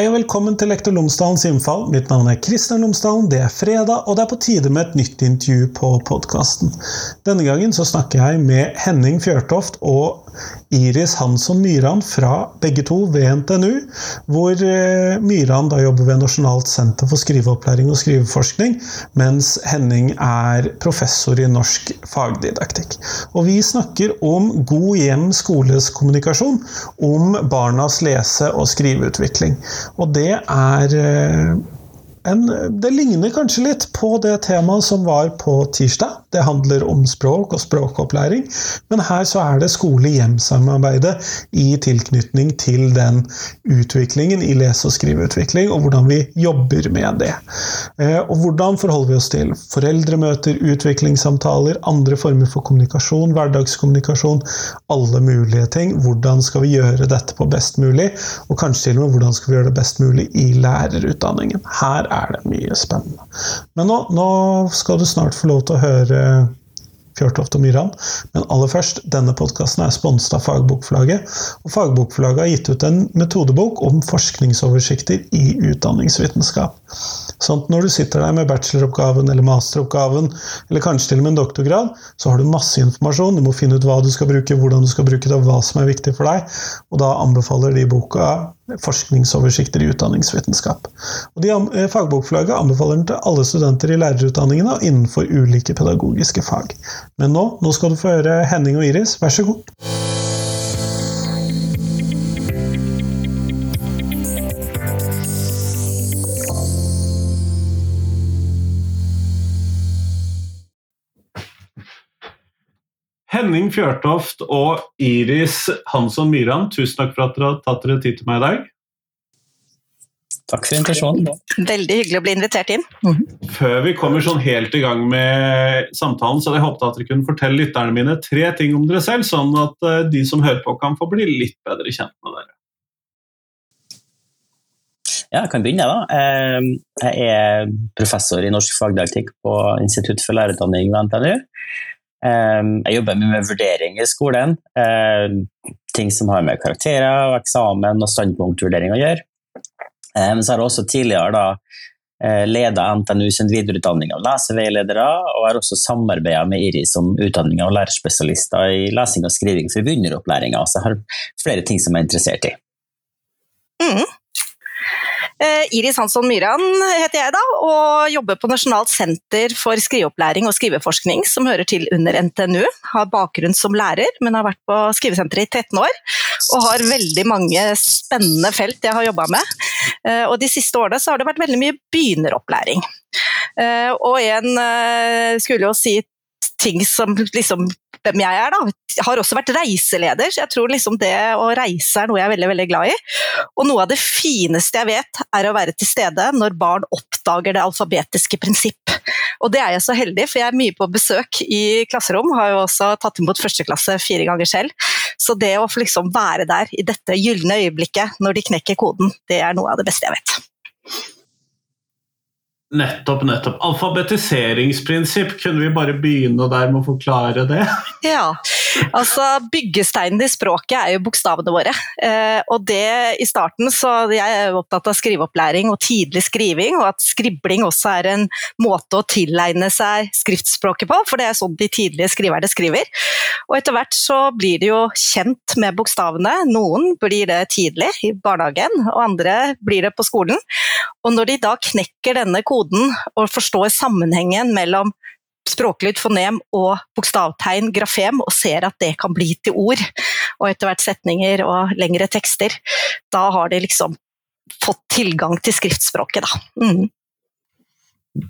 Hei og velkommen til Lektor Lomsdalens innfall. Mitt navn er Kristian Lomsdalen. Det er fredag, og det er på tide med et nytt intervju på podkasten. Denne gangen så snakker jeg med Henning Fjørtoft og Iris Hansson Myran fra begge to ved NTNU, hvor eh, Myran da jobber ved Nasjonalt senter for skriveopplæring og skriveforskning, mens Henning er professor i norsk fagdidaktikk. Og vi snakker om god hjem skoles kommunikasjon, om barnas lese- og skriveutvikling. Og det er eh, en, det ligner kanskje litt på det temaet som var på tirsdag. Det handler om språk og språkopplæring, men her så er det skole-hjem-samarbeidet i tilknytning til den utviklingen i lese- og skriveutvikling, og hvordan vi jobber med det. Eh, og hvordan forholder vi oss til foreldremøter, utviklingssamtaler, andre former for kommunikasjon, hverdagskommunikasjon, alle mulige ting. Hvordan skal vi gjøre dette på best mulig, og kanskje til og med hvordan skal vi gjøre det best mulig i lærerutdanningen. Her er det mye spennende. Men nå, nå skal du snart få lov til å høre Fjørtoft og Myran. Men aller først, denne podkasten er sponset av Fagbokforlaget. Og Fagbokforlaget har gitt ut en metodebok om forskningsoversikter i utdanningsvitenskap. Sånn at når du sitter der med bacheloroppgaven eller masteroppgaven, eller kanskje til og med en doktorgrad, så har du masse informasjon. Du må finne ut hva du skal bruke, hvordan du skal bruke det, og hva som er viktig for deg. Og da anbefaler de boka forskningsoversikter i utdanningsvitenskap. Og de, eh, Fagbokforlaget anbefaler den til alle studenter i lærerutdanningene og innenfor ulike pedagogiske fag. Men nå, nå skal du få høre Henning og Iris, vær så god. Henning Fjørtoft og Iris Hansson Myran, tusen takk for at dere har tatt dere tid til meg i dag. Takk for invitasjonen. Veldig hyggelig å bli invitert inn. Før vi kommer sånn helt i gang med samtalen, så hadde jeg håpet at dere kunne fortelle lytterne mine tre ting om dere selv, sånn at eh, de som hører på, kan få bli litt bedre kjent med dere. Ja, jeg kan begynne, da. Eh, Jeg er professor i norsk fagdidaktikk på Institutt for lærerutdanning ved NTNU. Eh, Jeg jobber mye med vurdering i skolen. eh, Ting som har med karakterer, og eksamen og standpunktvurdering å gjøre. Eh, Men så har jeg også tidligere da leda NTNU sin videreutdanning av leseveiledere, og har også samarbeida med Iris om utdanning av lærerspesialister i lesing og skriving for begynneropplæringa. Så jeg har flere ting som jeg er interessert i. Mm. Eh, Iris Hansson Myran heter jeg da, og jobber på Nasjonalt senter for skriveopplæring og skriveforskning, som hører til under NTNU. Har bakgrunn som lærer, men har vært på skrivesenteret i 13 år. Og har veldig mange spennende felt jeg har jobba med. Eh, og de siste årene har det vært veldig mye begynneropplæring. Eh, Og en skulle jo si ting som liksom hvem jeg er, da. Har også vært reiseleder, så jeg tror liksom det å reise er noe jeg er veldig, veldig glad i. Og noe av det fineste jeg vet, er å være til stede når barn oppdager det alfabetiske prinsipp. Og det er jeg så heldig, for jeg er mye på besøk i klasserom. Har jo også tatt imot førsteklasse fire ganger selv. Så det å liksom være der i dette gylne øyeblikket når de knekker koden, det er noe av det beste jeg vet. Nettopp, nettopp. Alfabetiseringsprinsipp, kunne vi bare begynne der med å forklare det? Ja, altså byggesteinen i språket er jo bokstavene våre. Eh, og det i starten, så jeg er opptatt av skriveopplæring og tidlig skriving, og at skribling også er en måte å tilegne seg skriftspråket på, for det er sånn de tidlige skriverne skriver. Og etter hvert så blir de jo kjent med bokstavene. Noen blir det tidlig i barnehagen, og andre blir det på skolen. Og når de da knekker denne koden og forstår sammenhengen mellom språklyd, fonem og bokstavtegn, grafem, og ser at det kan bli til ord, og etter hvert setninger og lengre tekster, da har de liksom fått tilgang til skriftspråket, da. Mm.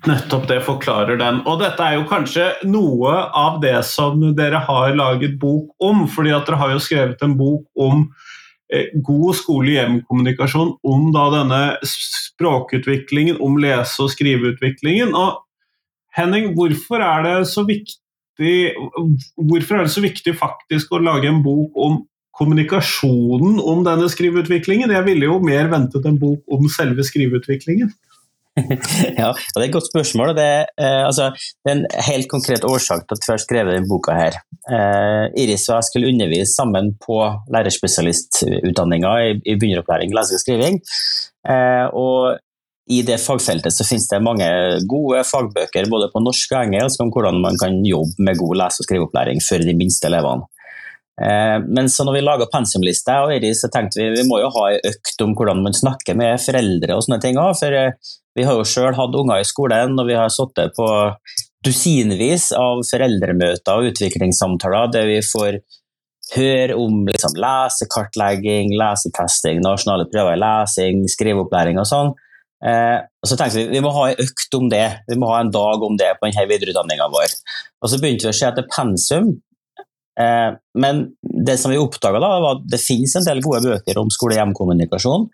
Nettopp det forklarer den. Og dette er jo kanskje noe av det som dere har laget bok om, fordi at dere har jo skrevet en bok om god skole-hjem-kommunikasjon, om da denne språkutviklingen, om lese- og skriveutviklingen. Og Henning, hvorfor er det så viktig hvorfor er det så viktig faktisk å lage en bok om kommunikasjonen om denne skriveutviklingen? Jeg ville jo mer ventet en bok om selve skriveutviklingen. ja, det er et godt spørsmål. Det, eh, altså, det er en helt konkret årsak til at vi har skrevet denne boka. her. Eh, Iris og jeg skulle undervise sammen på lærerspesialistutdanninga i, i begynneropplæring lesing og skriving. Eh, og i det fagfeltet så finnes det mange gode fagbøker både på norsk og engelsk om hvordan man kan jobbe med god lese- og skriveopplæring for de minste elevene. Eh, men så når vi laga pensumlista, så tenkte vi vi må jo ha ei økt om hvordan man snakker med foreldre og sånne ting også, For eh, vi har jo sjøl hatt unger i skolen, og vi har sittet på dusinvis av foreldremøter og utviklingssamtaler der vi får høre om liksom, lesekartlegging, lesetesting, nasjonale prøver i lesing, skriveopplæring og sånn. Eh, og så tenkte Vi vi må ha en økt om det, vi må ha en dag om det på denne videreutdanninga vår. Og Så begynte vi å se etter pensum, men det som vi oppdaga, var at det finnes en del gode bøker om skole-hjem-kommunikasjon,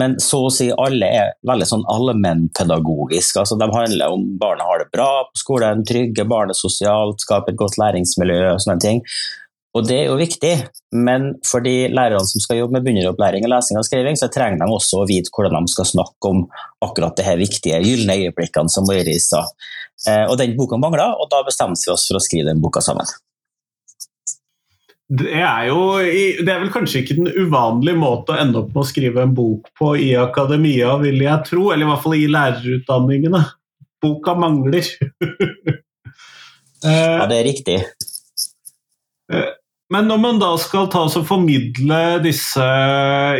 men så å si alle er veldig sånn allmennpedagogiske. Altså, de handler om barna har det bra på skolen, trygge barnet sosialt, skaper et godt læringsmiljø og sånne ting. Og det er jo viktig, men for de lærerne som skal jobbe med begynneropplæring og lesing og skriving, så trenger de også å vite hvordan de skal snakke om akkurat de viktige gylne øyeblikkene, som Iris sa. Eh, og den boka mangla, og da bestemte vi oss for å skrive den boka sammen. Det er jo det er vel kanskje ikke den uvanlige måte å ende opp med å skrive en bok på i akademia, vil jeg tro. Eller i hvert fall i lærerutdanningene. Boka mangler. ja, det er riktig. Eh, men når man da skal ta og formidle disse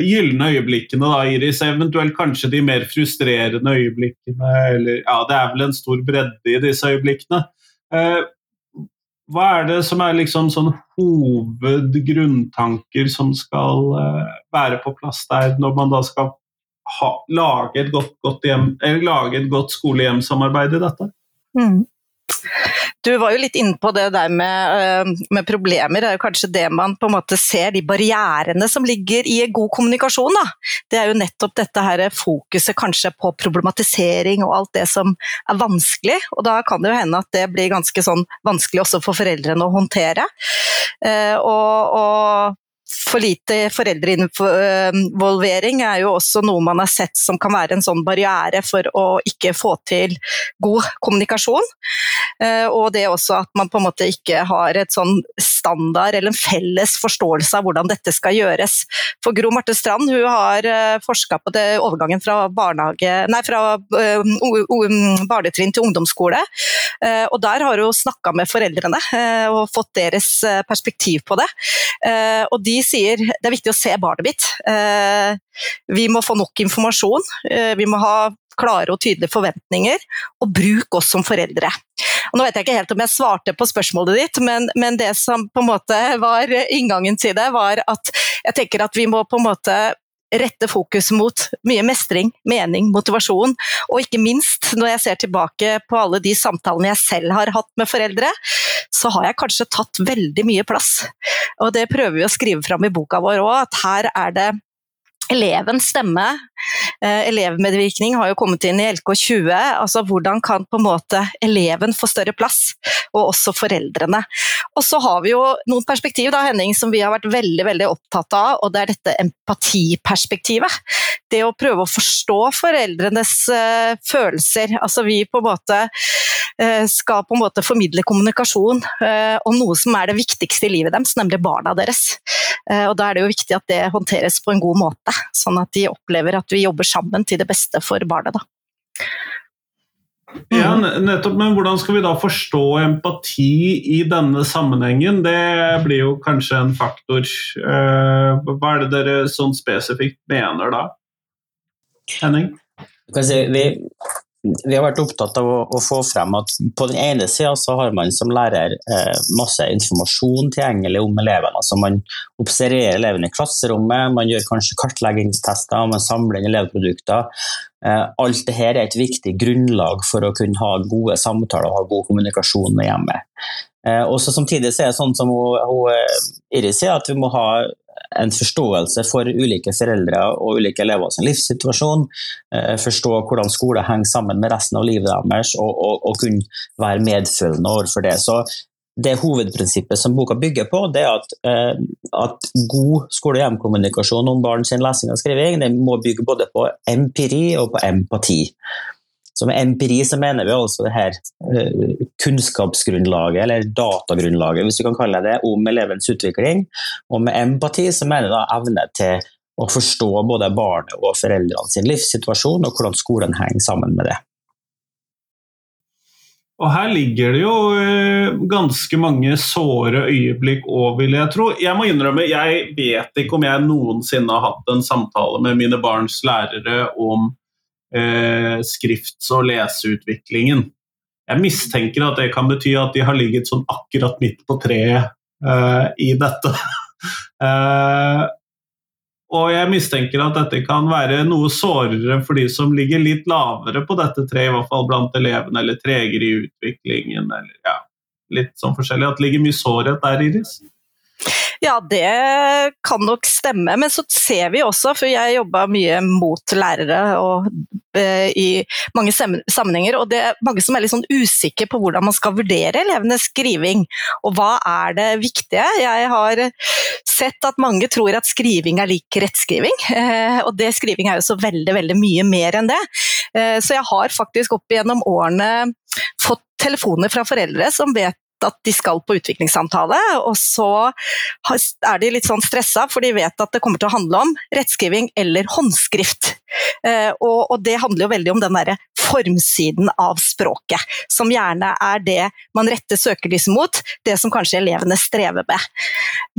gylne øyeblikkene, da, Iris, eventuelt kanskje de mer frustrerende øyeblikkene, eller ja, det er vel en stor bredde i disse øyeblikkene. Eh, hva er det som er liksom sånn hovedgrunntanker som skal uh, være på plass der, når man da skal ha, lage et godt, godt godt skole-hjem-samarbeid i dette? Mm. Du var jo litt inne på det der med, eh, med, problemer. Det er jo kanskje det man på en måte ser, de barrierene som ligger i god kommunikasjon. Da. Det er jo nettopp dette her fokuset kanskje på problematisering og alt det som er vanskelig. Og da kan det jo hende at det blir ganske sånn vanskelig også for foreldrene å håndtere. Eh, og, og for lite foreldreinvolvering er jo også noe man har sett som kan være en sånn barriere for å ikke få til god kommunikasjon. Eh, og det også at man på en måte ikke har et sånn standard eller en felles forståelse av hvordan dette skal gjøres. For Gro Marte Strand hun har eh, forska på det, overgangen fra, nei, fra uh, barnetrinn til ungdomsskole. Og der har hun snakka med foreldrene og fått deres perspektiv på det. og de sier det er viktig å se barnet mitt. Eh, vi må få nok informasjon. Eh, vi må ha klare og tydelige forventninger, og bruk oss som foreldre. Og nå vet jeg ikke helt om jeg svarte på spørsmålet ditt, men, men, det som på en måte var inngangen til det, var at jeg tenker at vi må på en måte rette fokus mot mye mestring, mening, motivasjon. Og ikke minst, når jeg ser tilbake på alle de samtalene jeg selv har hatt med foreldre, så har jeg kanskje tatt veldig mye plass. Og det prøver vi å skrive fram i boka vår òg, at her er det elevens stemme. Eh, elevmedvirkning har jo kommet inn i LK20. altså Hvordan kan på en måte eleven få større plass, og også foreldrene. Og så har vi jo noen perspektiv da, Henning, som vi har vært veldig veldig opptatt av, og det er dette empatiperspektivet. Det å prøve å forstå foreldrenes uh, følelser. Altså vi på en måte uh, skal på en måte formidle kommunikasjon uh, om noe som er det viktigste i livet deres, nemlig barna deres. og da er det jo viktig at det håndteres på en god måte sånn at de opplever at vi jobber sammen til det beste for barnet. Da. Ja, nettopp, Men hvordan skal vi da forstå empati i denne sammenhengen? Det blir jo kanskje en faktor. Eh, hva er det dere sånn spesifikt mener da? Henning? Si, vi, vi har vært opptatt av å, å, få frem at på den ene sida så har man som lærer eh, masse informasjon tilgjengelig om elevene. altså Man observerer elevene i klasserommet, man gjør kanskje kartleggingstester, man samler inn elevprodukter. Eh, alt dette er et viktig grunnlag for å kunne ha gode samtaler og ha god kommunikasjon med hjemmet. Eh, også Samtidig så er det sånn som hun, hun, eh, Iris sier, at vi må ha en forståelse for ulike foreldre og ulike elever sin livssituasjon. Eh, forstå hvordan skole henger sammen med resten av livet deres, og, og, og kunne være medfølende overfor det. Så det hovedprinsippet som boka bygger på, det er at, eh, at god skole-hjem-kommunikasjon om barns lesing og skriving det må bygge både på empiri og på empati. Så med empiri så mener vi altså det her uh, kunnskapsgrunnlaget, eller datagrunnlaget, hvis du kan kalle det, om elevens utvikling. Og med empati så mener vi da evne til å forstå både barnet og foreldrene sin livssituasjon, og hvordan skolen henger sammen med det. Og her ligger det jo eh, ganske mange såre øyeblikk òg, vil jeg tro. Jeg må innrømme, jeg vet ikke om jeg noensinne har hatt en samtale med mine barns lærere om eh, skrifts- og leseutviklingen. Jeg mistenker at det kan bety at de har ligget sånn akkurat midt på treet eh, i dette. eh, og jeg mistenker at dette kan være noe sårere for de som ligger litt lavere på dette treet, i hvert fall blant elevene, eller tregere i utviklingen, eller ja, litt sånn forskjellig. At det ligger mye sårhet der, Iris? Ja, det kan nok stemme, men så ser vi også, for jeg jobba mye mot lærere og, uh, i mange sammenhenger, og det er mange som er litt sånn usikre på hvordan man skal vurdere elevenes skriving, og hva er det viktige? Jeg har sett at mange tror at skriving er lik rettskriving, uh, og det skriving er jo så veldig, veldig mye mer enn det. Uh, så jeg har faktisk opp igjennom årene fått telefoner fra foreldre som vet at de skal på utviklingssamtale, og så er de litt sånn stressa, for de vet at det kommer til å handle om rettskriving eller håndskrift. Eh, og, det handler jo veldig om den derre formsiden av språket, som gjerne er det man retter søkelyset mot, det som kanskje elevene strever med.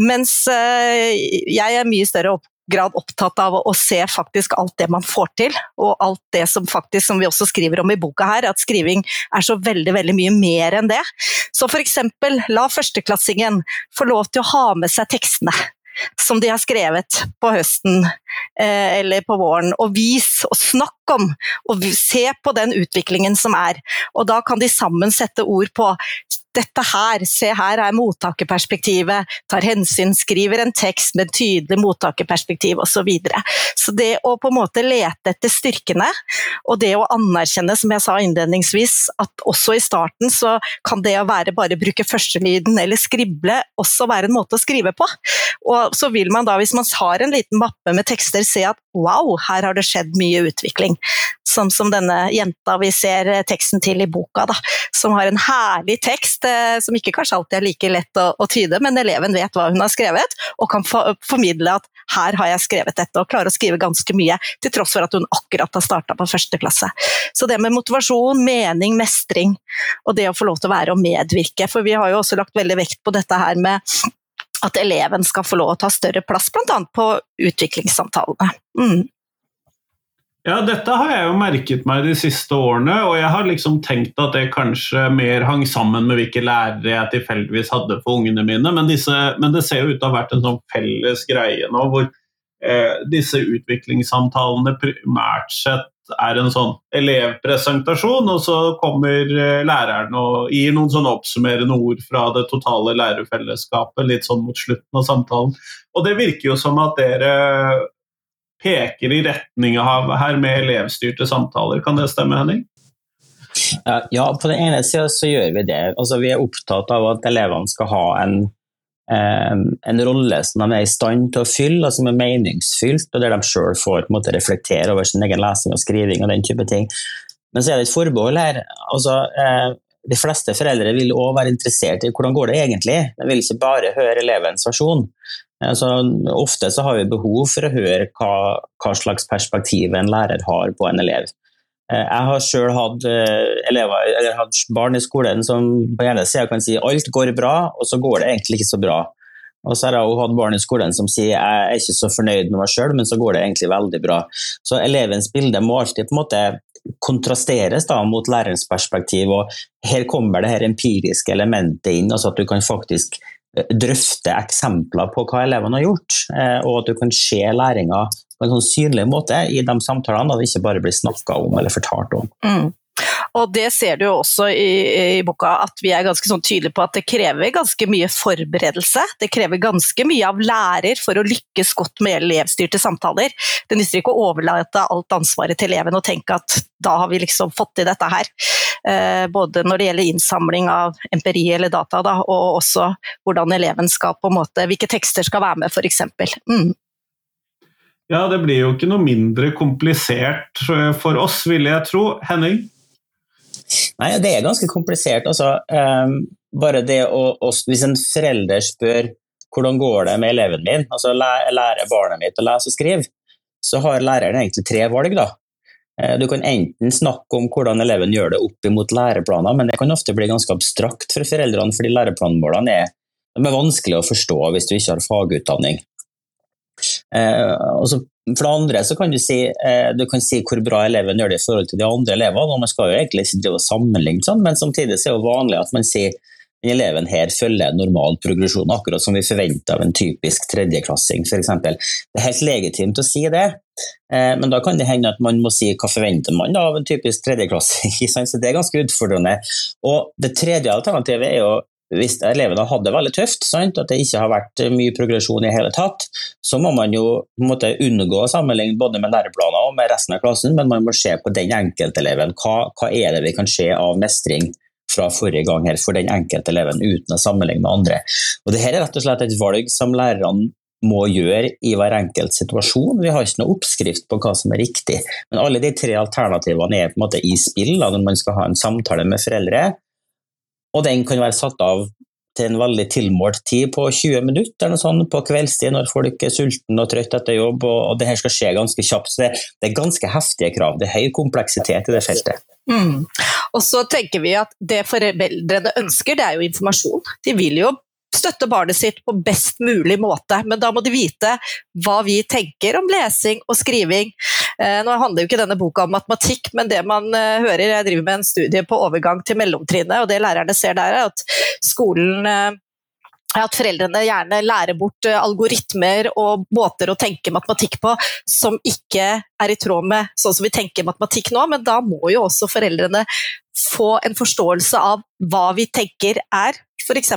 Mens eh, jeg er mye større grad opptatt av å, se faktisk alt det man får til, og alt det som faktisk, som vi også skriver om i boka her, at skriving er så veldig, veldig mye mer enn det. Så f.eks. la førsteklassingen få lov til å ha med seg tekstene som de har skrevet på høsten eh, eller på våren, og vis og snakk om, og se på den utviklingen som er. Og da kan de sammen sette ord på dette her, se her er mottakerperspektivet, tar hensyn, skriver en tekst med tydelig mottakerperspektiv osv. Så, videre. så det å på en måte lete etter styrkene, og det å anerkjenne, som jeg sa innledningsvis, at også i starten så kan det å være bare bruke førstelyden eller skrible også være en måte å skrive på. Og så vil man da, hvis man har en liten mappe med tekster, se at wow, her har det skjedd mye utvikling. Sånn som denne jenta vi ser teksten til i boka, da, som har en herlig tekst eh, som ikke kanskje alltid er like lett å, å tyde, men eleven vet hva hun har skrevet, og kan for, formidle at her har jeg skrevet dette, og klarer å skrive ganske mye, til tross for at hun akkurat har starta på første klasse. Så det med motivasjon, mening, mestring, og det å få lov til å være og medvirke, for vi har jo også lagt veldig vekt på dette her med at eleven skal få lov å ta større plass, bl.a. på utviklingssamtalene. Mm. Ja, dette har jeg jo merket meg de siste årene, og jeg har liksom tenkt at det kanskje mer hang sammen med hvilke lærere jeg tilfeldigvis hadde for ungene mine, men, disse, men det ser jo ut til å ha vært en sånn felles greie nå, hvor eh, disse utviklingssamtalene primært sett er en sånn elevpresentasjon, og så kommer eh, læreren og gir noen sånn oppsummerende ord fra det totale lærerfellesskapet litt sånn mot slutten av samtalen. Og det virker jo som at dere peker i retning av her med elevstyrte samtaler. Kan det stemme, Henning? Ja, på den ene sida så gjør vi det. Altså, vi er opptatt av at elevene skal ha en, eh, en rolle som de er i stand til å fylle, og som er meningsfylt, og der de sjøl får måte, reflektere over sin egen lesing og skriving og den type ting. Men så er det et forbehold her. Altså, eh, de fleste foreldre vil òg være interessert i hvordan går det egentlig. De vil ikke bare høre elevens versjon. Altså, ofte så har vi behov for å høre hva, hva, slags perspektiv en lærer har på en elev. Eh, jeg har selv hatt, eh, hatt barn i skolen som på ene sida kan si alt går bra, og så går det egentlig ikke så bra. Og så har jeg også hatt barn i skolen som sier jeg er ikke så fornøyd med meg sjøl, men så går det egentlig veldig bra. Så elevens bilde må alltid på en måte kontrasteres da mot lærerens perspektiv, og her kommer det her empiriske elementet inn, altså at du kan faktisk drøfte eksempler på hva elevene har gjort, eh, og at du kan se læringa på en sånn synlig måte i de samtalene, og det ikke bare blir snakka om eller fortalt om. Mm. Og det ser du jo også i, i, boka, at vi er ganske sånn tydelige på at det krever ganske mye forberedelse. Det krever ganske mye av lærer for å lykkes godt med elevstyrte samtaler. Det nytter ikke å overlate alt ansvaret til eleven og tenke at da har vi liksom fått til dette her. Eh, både når det gjelder innsamling av empiri eller data, da, og også hvordan eleven skal på en måte, hvilke tekster skal være med, f.eks. Mm. Ja, det blir jo ikke noe mindre komplisert for oss, ville jeg tro. Henning? Nei, det er ganske komplisert. Altså, um, bare det å, å, Hvis en forelder spør hvordan går det med eleven min, altså lærer barnet mitt å lese og skrive, så har læreren egentlig tre valg. da. Eh, du kan enten snakke om hvordan eleven gjør det opp imot læreplaner, men det kan ofte bli ganske abstrakt for foreldrene, fordi læreplanmålene er, er vanskelig å forstå hvis du ikke har fagutdanning. Eh, så for det andre så kan du si, eh, du kan si hvor bra eleven gjør det i forhold til de andre elevene. og Man skal jo egentlig ikke sammenligne, sånn, men samtidig så er det vanlig at man sier den eleven her følger normal progresjon, akkurat som vi forventer av en typisk tredjeklassing f.eks. Det er helt legitimt å si det, eh, men da kan det hende at man må si hva forventer man av en typisk tredjeklassing. Så det er ganske utfordrende. Og Det tredje alternativet er jo hvis elevene hadde veldig tøft, sant? at det ikke har vært mye progresjon i hele tatt, så må man jo måte, unngå å sammenligne både med læreplaner og med resten av klassen, men man må se på den enkelteleven. Hva, hva er det vi kan se av mestring fra forrige gang her for den enkelte eleven, uten å sammenligne med andre. Og Dette er rett og slett et valg som lærerne må gjøre i hver enkelt situasjon. Vi har ikke noe oppskrift på hva som er riktig, men alle de tre alternativene er på en måte i spill da, når man skal ha en samtale med foreldre og den kan være satt av til en veldig tilmålt tid på 20 minutter eller noe sånt, på kveldstid når folk er sultne og trøtte etter jobb. og, og det her skal skje ganske kjapt. så det, det, er ganske heftige krav. Det er høy kompleksitet i det feltet. Mm. Og så tenker vi at Det foreldrene ønsker, det er jo informasjon. De vil jo støtte barnet sitt på best mulig måte. Men da må de vite hva vi tenker om lesing og skriving. Eh, nå handler jo ikke denne boka om matematikk, men det man eh, hører Jeg driver med en studie på overgang til mellomtrinnet, og det lærerne ser der, er at skolen eh, at foreldrene gjerne lærer bort algoritmer og måter å tenke matematikk på som ikke er i tråd med sånn som vi tenker matematikk nå, men da må jo også foreldrene få en forståelse av hva vi tenker er f.eks.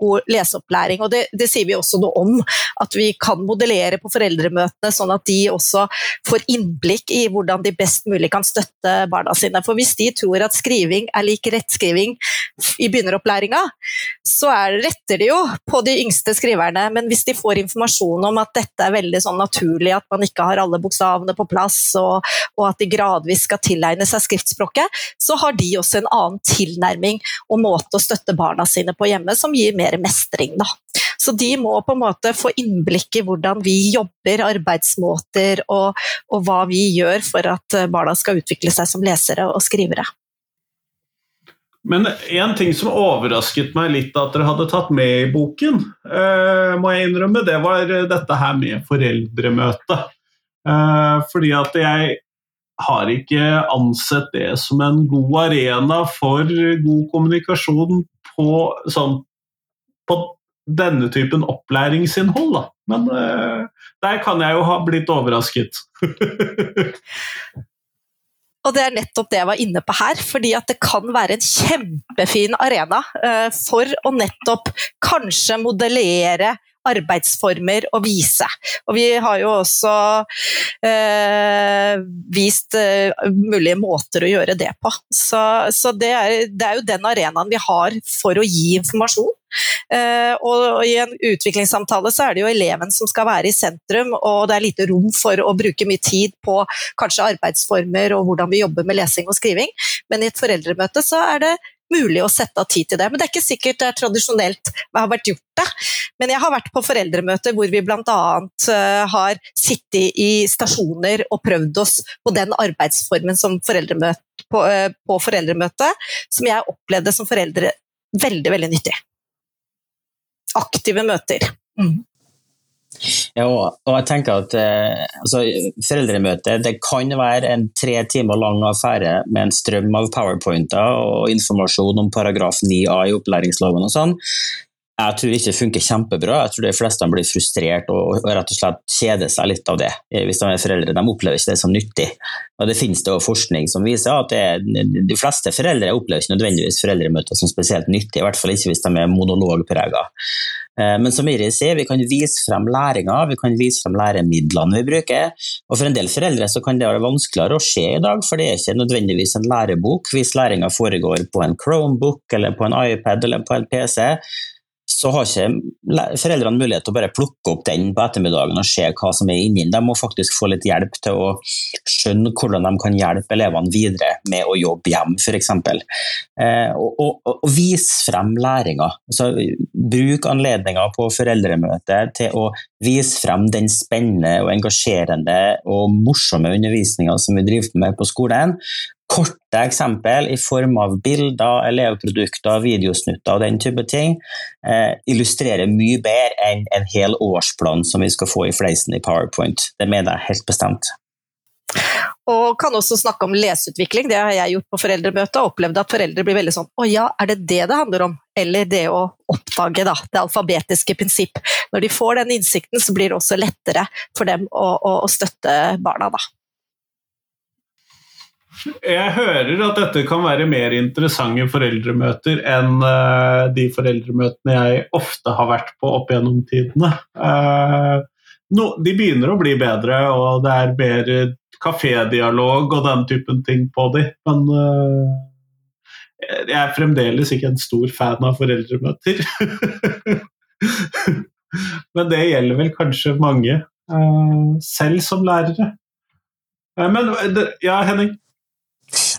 god leseopplæring. Og det, det, sier vi også noe om, at vi kan modellere på foreldremøtene, sånn at de også får innblikk i hvordan de best mulig kan støtte barna sine. For hvis de tror at skriving er lik rettskriving i begynneropplæringa, så er, retter de jo på de yngste skriverne, men hvis de får informasjon om at dette er veldig sånn naturlig, at man ikke har alle bokstavene på plass, og, og at de gradvis skal tilegne seg skriftspråket, så har de også en annen tilnærming og måte å støtte barna sine sine på hjemme, som gir mer mestring. Da. Så de må på en måte få innblikk i hvordan vi jobber, arbeidsmåter og, og hva vi gjør for at barna skal utvikle seg som lesere og skrivere. Men en ting som overrasket meg litt at dere hadde tatt med i boken, eh, må jeg innrømme, det var dette her med foreldremøte. Eh, fordi at jeg har ikke ansett det som en god arena for god kommunikasjon på, sånn, på denne typen opplæringsinnhold. Da. Men uh, der kan jeg jo ha blitt overrasket. Og det er nettopp det jeg var inne på her, fordi at det kan være en kjempefin arena uh, for å nettopp kanskje modellere arbeidsformer å vise. Og vi har jo også eh, vist eh, mulige måter å gjøre det på. Så, så det, er, det, er, jo den arenaen vi har for å gi informasjon. Eh, og I en utviklingssamtale så er det jo eleven som skal være i sentrum, og det er lite rom for å bruke mye tid på kanskje arbeidsformer og hvordan vi jobber med lesing og skriving. Men i et foreldremøte så er det mulig å sette av tid til det. Men det er ikke sikkert det er tradisjonelt har vært gjort det. Men jeg har vært på foreldremøter hvor vi bl.a. Eh, har sittet i stasjoner og prøvd oss på den arbeidsformen som foreldremøte, på, eh, på foreldremøtet, som jeg opplevde som foreldre veldig, veldig nyttig. Aktive møter. Mm. Ja, og jeg tenker at eh, altså, Foreldremøte det kan være en tre timer lang affære med en strøm av powerpointer og informasjon om paragraf 9a i opplæringsloven og sånn. Jeg tror ikke det funker kjempebra. Jeg tror de fleste blir frustrert og, og rett og slett kjeder seg litt av det. Eh, hvis de er foreldre. De opplever ikke det som nyttig. Og Det finnes det forskning som viser at er, de fleste foreldre opplever ikke nødvendigvis foreldremøter som spesielt nyttig, i hvert fall ikke hvis de er monologprega. Eh, men som Iris sier, vi kan vise frem læringa, vi kan vise frem læremidlene vi bruker. Og For en del foreldre så kan det være vanskeligere å se i dag, for det er ikke nødvendigvis en lærebok hvis læringa foregår på en Chromebook eller på en iPad eller på en PC så har ikke foreldrene mulighet til å bare plukke opp den på ettermiddagen og se hva som er inni den. De må faktisk få litt hjelp til å skjønne hvordan de kan hjelpe elevene videre med å jobbe hjem, f.eks. Eh, og, og, og, vise frem læringa. Altså, bruk anledninga på foreldremøtet til å vise frem den spennende og engasjerende og morsomme undervisninga som vi driver med på skolen, korte eksempel i form av bilder, elevprodukter, videosnutter og den type ting, eh, illustrerer mye bedre enn en hel årsplan som vi skal få i fleisen i PowerPoint. Det mener jeg helt bestemt. Og kan også snakke om leseutvikling. Det har jeg gjort på foreldremøte, og opplevd at foreldre blir veldig sånn Å ja, er det det det handler om? Eller det å oppdage da, det alfabetiske prinsipp. Når de får den innsikten, så blir det også lettere for dem å, å, å støtte barna, da. Jeg hører at dette kan være mer interessante foreldremøter enn uh, de foreldremøtene jeg ofte har vært på opp gjennom tidene. Uh, no, de begynner å bli bedre, og det er mer kafédialog og den typen ting på de, men uh, jeg er fremdeles ikke en stor fan av foreldremøter. men det gjelder vel kanskje mange, selv som lærere. men ja, Henning?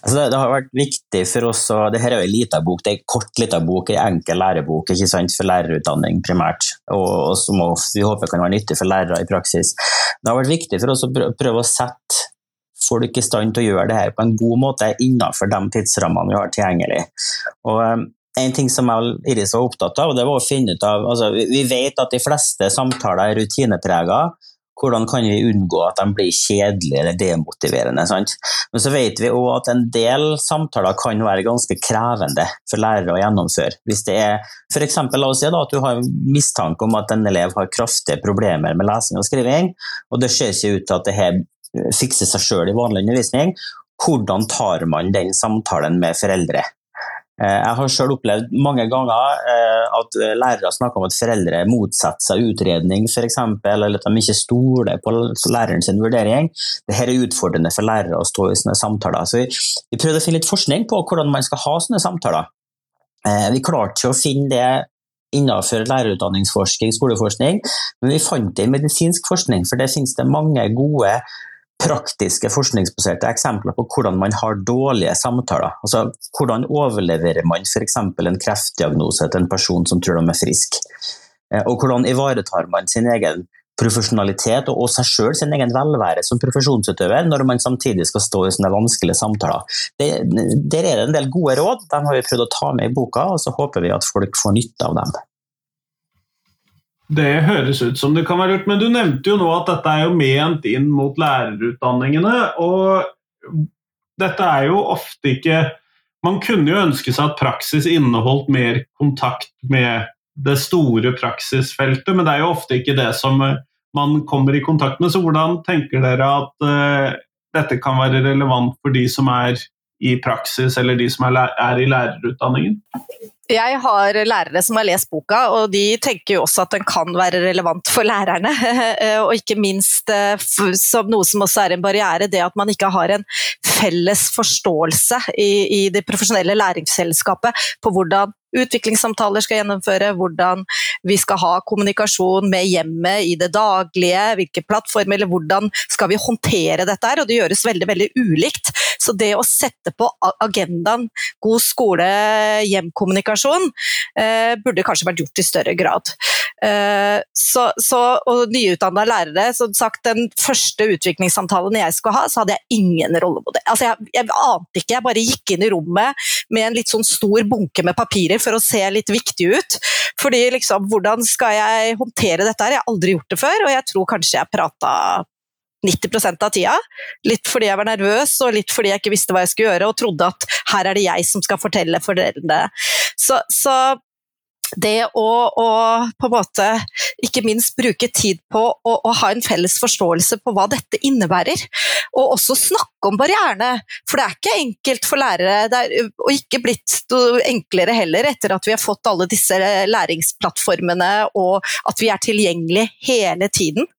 Altså det, det, har vært viktig for oss å Dette er jo en liten bok, det er en kort liten bok, en enkel lærebok ikke sant, for lærerutdanning primært, og, og som vi håper kan være nyttig for lærere i praksis. Det har vært viktig for oss å prøve å sette folk i stand til å gjøre det her på en god måte innenfor de tidsrammene vi har tilgjengelig. Og um, en ting som jeg Iris var opptatt av, det var å finne ut av altså, Vi vet at de fleste samtaler er rutineprega, hvordan kan vi unngå at de blir kjedelige eller demotiverende? Sant? Men så vet vi òg at en del samtaler kan være ganske krevende for lærere å gjennomføre. Hvis det er f.eks. la oss si da, at du har mistanke om at en elev har kraftige problemer med lesing og skriving, og det ser ikke ut til at det her fikser seg sjøl i vanlig undervisning, hvordan tar man den samtalen med foreldre? Eh, jeg har selv opplevd mange ganger eh, at lærere snakker om at foreldre motsetter seg utredning f.eks., eller at de ikke stoler på læreren sin vurdering. Dette er utfordrende for lærere å stå i sånne samtaler. Så vi, prøvde å finne litt forskning på hvordan man skal ha sånne samtaler. Eh, vi klarte ikke å finne det innenfor lærerutdanningsforskning, skoleforskning, men vi fant det i medisinsk forskning, for det finnes det mange gode praktiske forskningsbaserte eksempler på hvordan man har dårlige samtaler. Altså, hvordan overleverer man f.eks. en kreftdiagnose til en person som tror de er frisk? Eh, og hvordan ivaretar man sin egen profesjonalitet og seg selv, sin egen velvære som profesjonsutøver, når man samtidig skal stå i sånne vanskelige samtaler. Der er det en del gode råd, De har vi prøvd å ta med i boka, og så håper vi at folk får nytte av dem. Det høres ut som det kan være lurt, men du nevnte jo nå at dette er jo ment inn mot lærerutdanningene. Og dette er jo ofte ikke Man kunne jo ønske seg at praksis inneholdt mer kontakt med det store praksisfeltet, men det er jo ofte ikke det som man kommer i kontakt med. Så hvordan tenker dere at uh, dette kan være relevant for de som er i praksis, eller de som er, er i lærerutdanningen? Jeg har lærere som har lest boka, og de tenker jo også at den kan være relevant for lærerne. og ikke minst eh, som noe som også er en barriere, det at man ikke har en felles forståelse i, i det profesjonelle læringsselskapet på hvordan utviklingssamtaler skal gjennomføre, hvordan vi skal ha kommunikasjon med hjemmet i det daglige, hvilke plattformer, eller hvordan skal vi håndtere dette her, og det gjøres veldig, veldig ulikt. Så det å sette på agendaen god skole-hjem-kommunikasjon eh, burde kanskje vært gjort i større grad. Eh, så, så, og nyutdanna lærere, som sagt, den første utviklingssamtalen jeg skulle ha, så hadde jeg ingen rollemodell. Altså, jeg, jeg ante ikke, jeg bare gikk inn i rommet med en litt sånn stor bunke med papirer for å se litt viktig ut. Fordi liksom, hvordan skal jeg håndtere dette her? Jeg har aldri gjort det før, og jeg tror kanskje jeg prata 90% av tida. Litt fordi jeg var nervøs, og litt fordi jeg ikke visste hva jeg skulle gjøre, og trodde at her er det jeg som skal fortelle foreldrene. Så, så det å, å, på en måte ikke minst bruke tid på å, å, ha en felles forståelse på hva dette innebærer, og også snakke om barrierene. For det er ikke enkelt for lærere, det er, og ikke blitt enklere heller etter at vi har fått alle disse læringsplattformene og at vi er tilgjengelige hele tiden.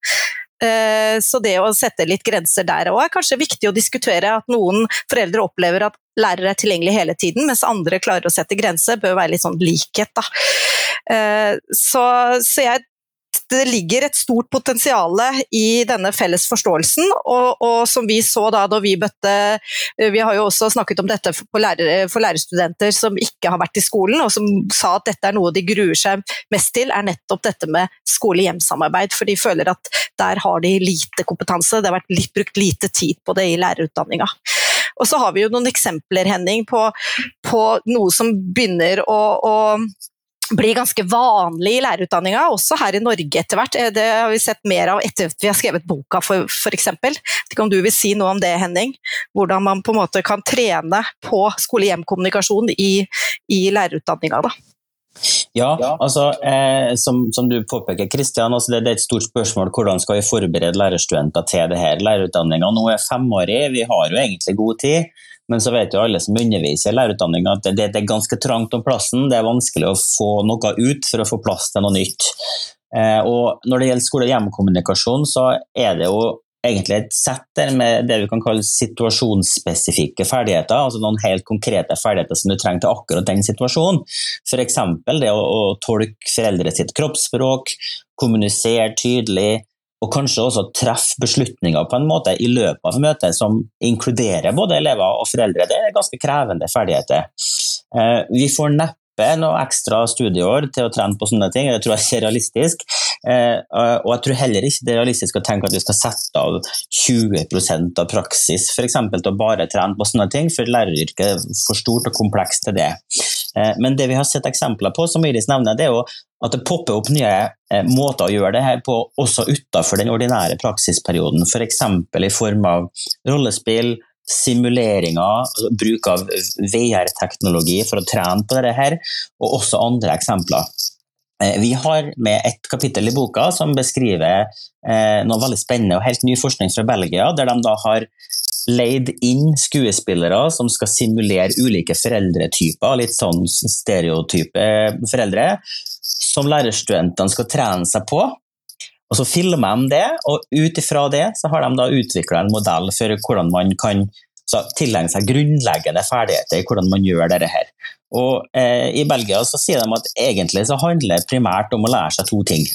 Eh, så det å sette litt grenser der òg er kanskje viktig å diskutere. At noen foreldre opplever at lærere er tilgjengelig hele tiden, mens andre klarer å sette grenser. Bør være litt sånn likhet, da. Så, så jeg det ligger et stort potensial i denne felles forståelsen, og, og, som vi så da da vi bøtte Vi har jo også snakket om dette for, lærere, for lærerstudenter som ikke har vært i skolen, og som sa at dette er noe de gruer seg mest til, er nettopp dette med skole-hjem-samarbeid. For de føler at der har de lite kompetanse, det har vært litt, brukt lite tid på det i lærerutdanninga. Og så har vi jo noen eksempler, Henning, på, på noe som begynner å, å blir ganske vanlig i lærerutdanninga, også her i Norge etter hvert. Eh, det har vi sett mer av etter at vi har skrevet boka, f.eks. Om du vil si noe om det, Henning? Hvordan man på en måte kan trene på skole-hjem-kommunikasjon i, i lærerutdanninga. da. Ja, altså, eh, som, som, du påpeker, Kristian, altså det, det, er et stort spørsmål hvordan skal vi forberede lærerstudenter til det her. Lærerutdanninga nå er femårig, vi har jo egentlig god tid. Men så vet jo alle som underviser i lærerutdanninga at det, det, er ganske trangt om plassen. Det er vanskelig å få noe ut for å få plass til noe nytt. Eh, og når det gjelder skole-hjem-kommunikasjon, så er det jo egentlig et sett med det vi kan kalle situasjonsspesifikke ferdigheter. altså Noen helt konkrete ferdigheter som du trenger til akkurat den situasjonen. F.eks. det å, å tolke foreldre sitt kroppsspråk, kommunisere tydelig, og kanskje også treffe beslutninger på en måte i løpet av møtet som inkluderer både elever og foreldre. Det er ganske krevende ferdigheter. Eh, vi får neppe noe ekstra studieår til å trene på sånne ting, det tror jeg ikke er realistisk. Eh, og jeg tror heller ikke det er realistisk å tenke at vi skal sette av 20% av praksis for eksempel, til å bare trene på sånne ting, for læreryrket er for stort og komplekst til det. Eh, men det vi har sett eksempler på, som Iris nevner, det er jo at det popper opp nye eh, måter å gjøre det her på også utenfor den ordinære praksisperioden. F.eks. For i form av rollespill, simuleringer, bruk av VR-teknologi for å trene på dette her, og også andre eksempler. Eh, vi har med et kapittel i boka som beskriver eh, noe veldig spennende og helt ny forskning fra Belgia, der de da har leid inn skuespillere som skal simulere ulike foreldretyper, litt sånn stereotype foreldre, som lærerstudentene skal trene seg på. Og Så filmer de det, og ut ifra det så har de da utvikla en modell for hvordan man kan tilegne seg grunnleggende ferdigheter i hvordan man gjør dette. Og eh, I Belgia så sier de at egentlig så handler det primært om å lære seg to ting.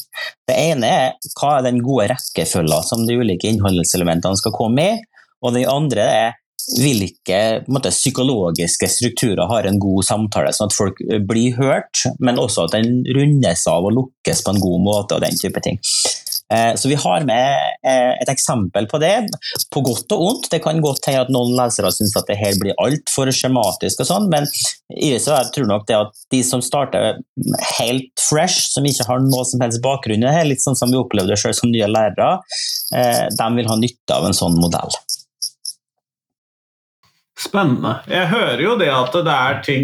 Det ene er hva er den gode rekkefølgen som de ulike innholdselementene skal komme i, og det andre er hvilke måte, psykologiske strukturer har en god samtale, sånn at folk blir hørt, men også at den rundes av og lukkes på en god måte. og den type ting. Eh, så vi har med eh, et eksempel på det, på godt og ondt. Det kan godt hende at noen lesere syns at det her blir altfor skjematisk, og sånn, men jeg tror nok det at de som starter helt fresh, som ikke har noe som helst bakgrunn i det, litt sånn som vi opplevde selv som nye lærere, eh, de vil ha nytte av en sånn modell. Spennende. Jeg hører jo det at det er ting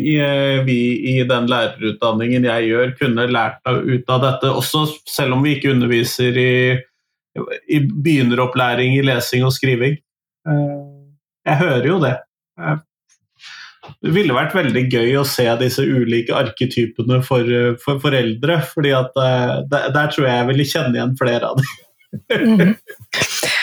vi i den lærerutdanningen jeg gjør, kunne lært ut av dette, også selv om vi ikke underviser i, i begynneropplæring i lesing og skriving. Eh, jeg hører jo det. Eh, det ville vært veldig gøy å se disse ulike arketypene for, for foreldre, fordi at eh, der, der, tror jeg jeg ville kjenne igjen flere av dem.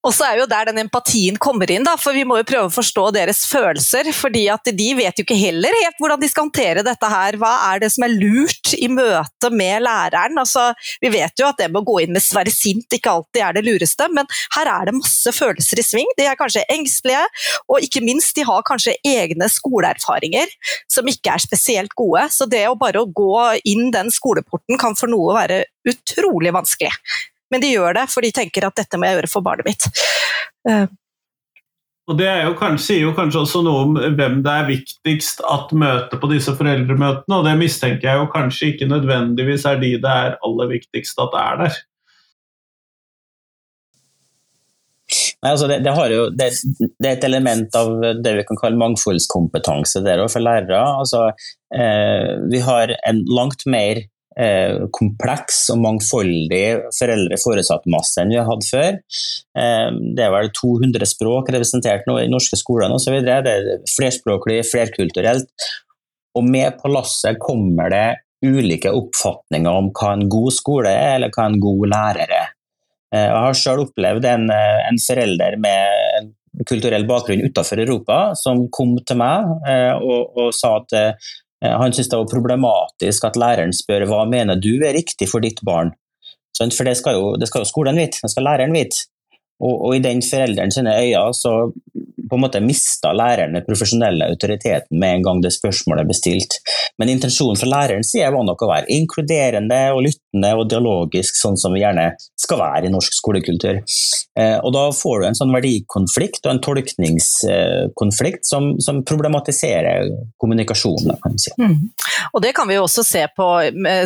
Og så er jo der den empatien kommer inn, da, for vi må jo prøve å forstå deres følelser. fordi at de vet jo ikke heller helt hvordan de skal håndtere dette her. Hva er det som er lurt i møte med læreren? Altså, vi vet jo at det med å gå inn med være sint ikke alltid er det lureste, men her er det masse følelser i sving. De er kanskje engstelige, og ikke minst, de har kanskje egne skoleerfaringer som ikke er spesielt gode. Så det å bare gå inn den skoleporten kan for noe være utrolig vanskelig. Men de gjør det, for de tenker at dette må jeg gjøre for barnet mitt. Uh. Og Det jo kanskje, sier jo kanskje også noe om hvem det er viktigst at møter på disse foreldremøtene, og det mistenker jeg jo kanskje ikke nødvendigvis er de det er aller viktigst at det er der. Nei, altså det, det, jo, det, det, er et element av det vi kan kalle mangfoldskompetanse der for lærere. Altså, eh, vi har en langt mer Eh, kompleks og mangfoldig foreldre-foresatt-masse enn vi har hatt før. Eh, det er vel 200 språk representert nå i norske skoler osv. Det er flerspråklig, flerkulturelt. Og med på lasset kommer det ulike oppfatninger om hva en god skole er, eller hva en god lærer er. Eh, jeg har selv opplevd en, en forelder med en kulturell bakgrunn utenfor Europa som kom til meg og, og sa at han syntes det var problematisk at læreren spør hva mener du er riktig for ditt barn. For det skal, jo, det skal jo skolen vite, det skal læreren vite. Og, og, i den forelderen sine øyne så på en måte mista læreren den profesjonelle autoriteten med en gang det spørsmålet ble stilt. Men intensjonen fra lærerens side var nok å være inkluderende og lyttende og dialogisk, sånn som vi gjerne skal være i norsk skolekultur. Eh, og da får du en sånn verdikonflikt og en tolkningskonflikt som, som problematiserer kommunikasjonen, kan man si. Mm. Og det kan vi jo også se på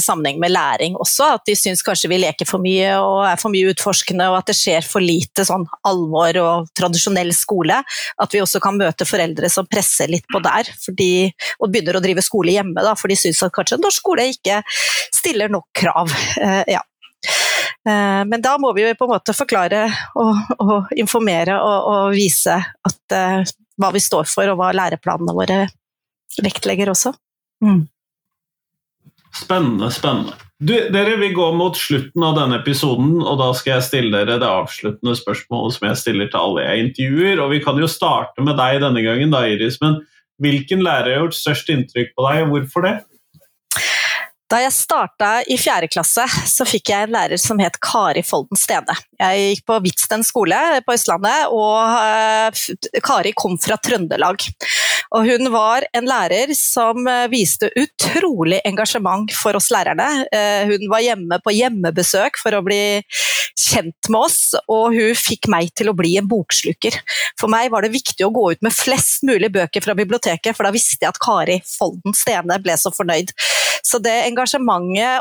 sammenheng med læring også, at de syns kanskje vi leker for mye og er for mye utforskende, og at det skjer for lite sånn alvor og tradisjonell skole, at vi også kan møte foreldre som presser litt på der, fordi, og begynner å drive skole hjemme, da, for de syns at kanskje norsk skole ikke stiller nok krav. Eh, ja. eh, men da må vi jo på en måte forklare og, og informere og, og vise at, eh, hva vi står for, og hva læreplanene våre vektlegger også. Mm. Spennende, spennende. Du, dere vil gå mot slutten av denne episoden, og da skal jeg stille dere det avsluttende spørsmålet som jeg stiller til alle jeg intervjuer. og Vi kan jo starte med deg denne gangen, da, Iris. Men hvilken lærer har gjort størst inntrykk på deg, og hvorfor det? Da jeg starta i fjerde klasse, så fikk jeg en lærer som het Kari Folden Stene. Jeg gikk på Hvitsten skole på Østlandet, og uh, Kari kom fra Trøndelag. Og hun var en lærer som eh, viste utrolig engasjement for oss lærerne. Eh, hun var hjemme på hjemmebesøk for å bli kjent med oss, og hun fikk meg til å bli en boksluker. For meg var det viktig å gå ut med flest mulig bøker fra biblioteket, for da visste jeg at Kari Folden Stene ble så fornøyd. Så det engasjementet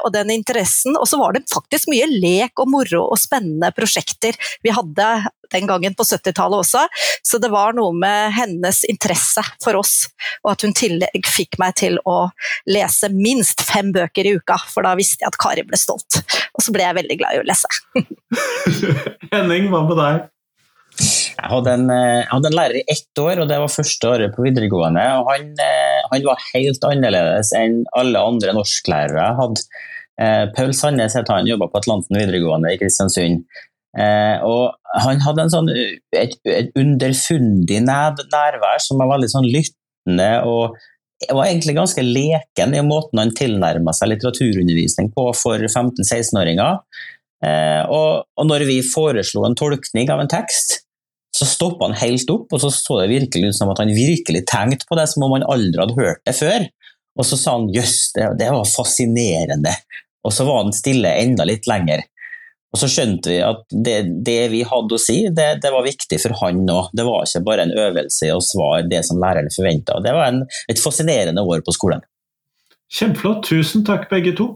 og den interessen, og så var det faktisk mye lek og moro og spennende prosjekter vi hadde den gangen på 70-tallet også. Så det var noe med hennes interesse for oss, og at hun tillegg fikk meg til å lese minst fem bøker i uka, for da visste jeg at Kari ble stolt. Og så ble jeg veldig glad i å lese. Henning, hva med deg? Jeg hadde, en, eh, jeg hadde, en, lærer i ett år, og det var første året på videregående. og Han, eh, han var helt annerledes enn alle andre norsklærere jeg hadde. Eh, Paul Sandnes het han, jobba på Atlanten videregående i Kristiansund. Eh, og han hadde sånn, et, et, underfundig nærvær som var veldig sånn lyttende og var egentlig ganske leken i måten han tilnærma seg litteraturundervisning på for 15-16-åringer. Eh, og, og, når vi foreslo en tolkning av en tekst, så stoppa han helt opp, og så så det virkelig ut som at han virkelig tenkte på det som om han aldri hadde hørt det før. Og så sa han jøss, det, det var fascinerende. Og så var han stille enda litt lenger. Og så skjønte vi at det, det vi hadde å si, det, det var viktig for han òg. Det var ikke bare en øvelse i å svare det som læreren forventa. Det var en, et fascinerende år på skolen. Kjempeflott. Tusen takk, begge to.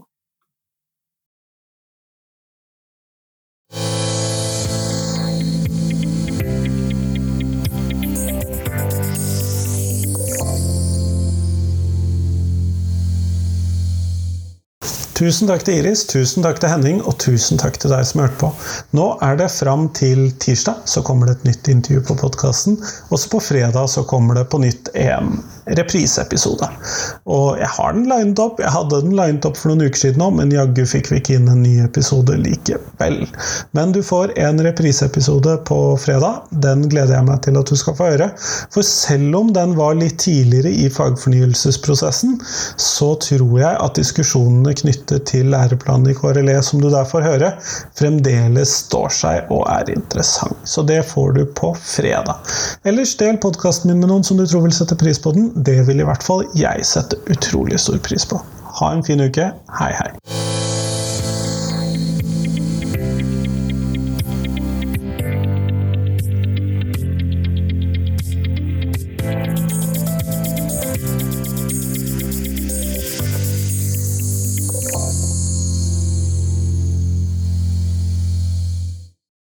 Tusen takk til Iris, tusen takk til Henning, og tusen takk til deg som hørte på. Nå er det fram til tirsdag, så kommer det et nytt intervju på podkasten. Også på fredag så kommer det på nytt en repriseepisode. Og jeg har den lined opp. Jeg hadde den lined opp for noen uker siden òg, men jaggu fikk vi ikke inn en ny episode likevel. Men du får en repriseepisode på fredag. Den gleder jeg meg til at du skal få høre. For selv om den var litt tidligere i fagfornyelsesprosessen, så tror jeg at diskusjonene knyttet til læreplanen i KRLE, som du der får høre, fremdeles står seg og er interessant. Så det får du på fredag. Ellers del podkasten min med noen som du tror vil sette pris på den. Det vil i hvert fall jeg sette utrolig stor pris på. Ha en fin uke. Hei, hei.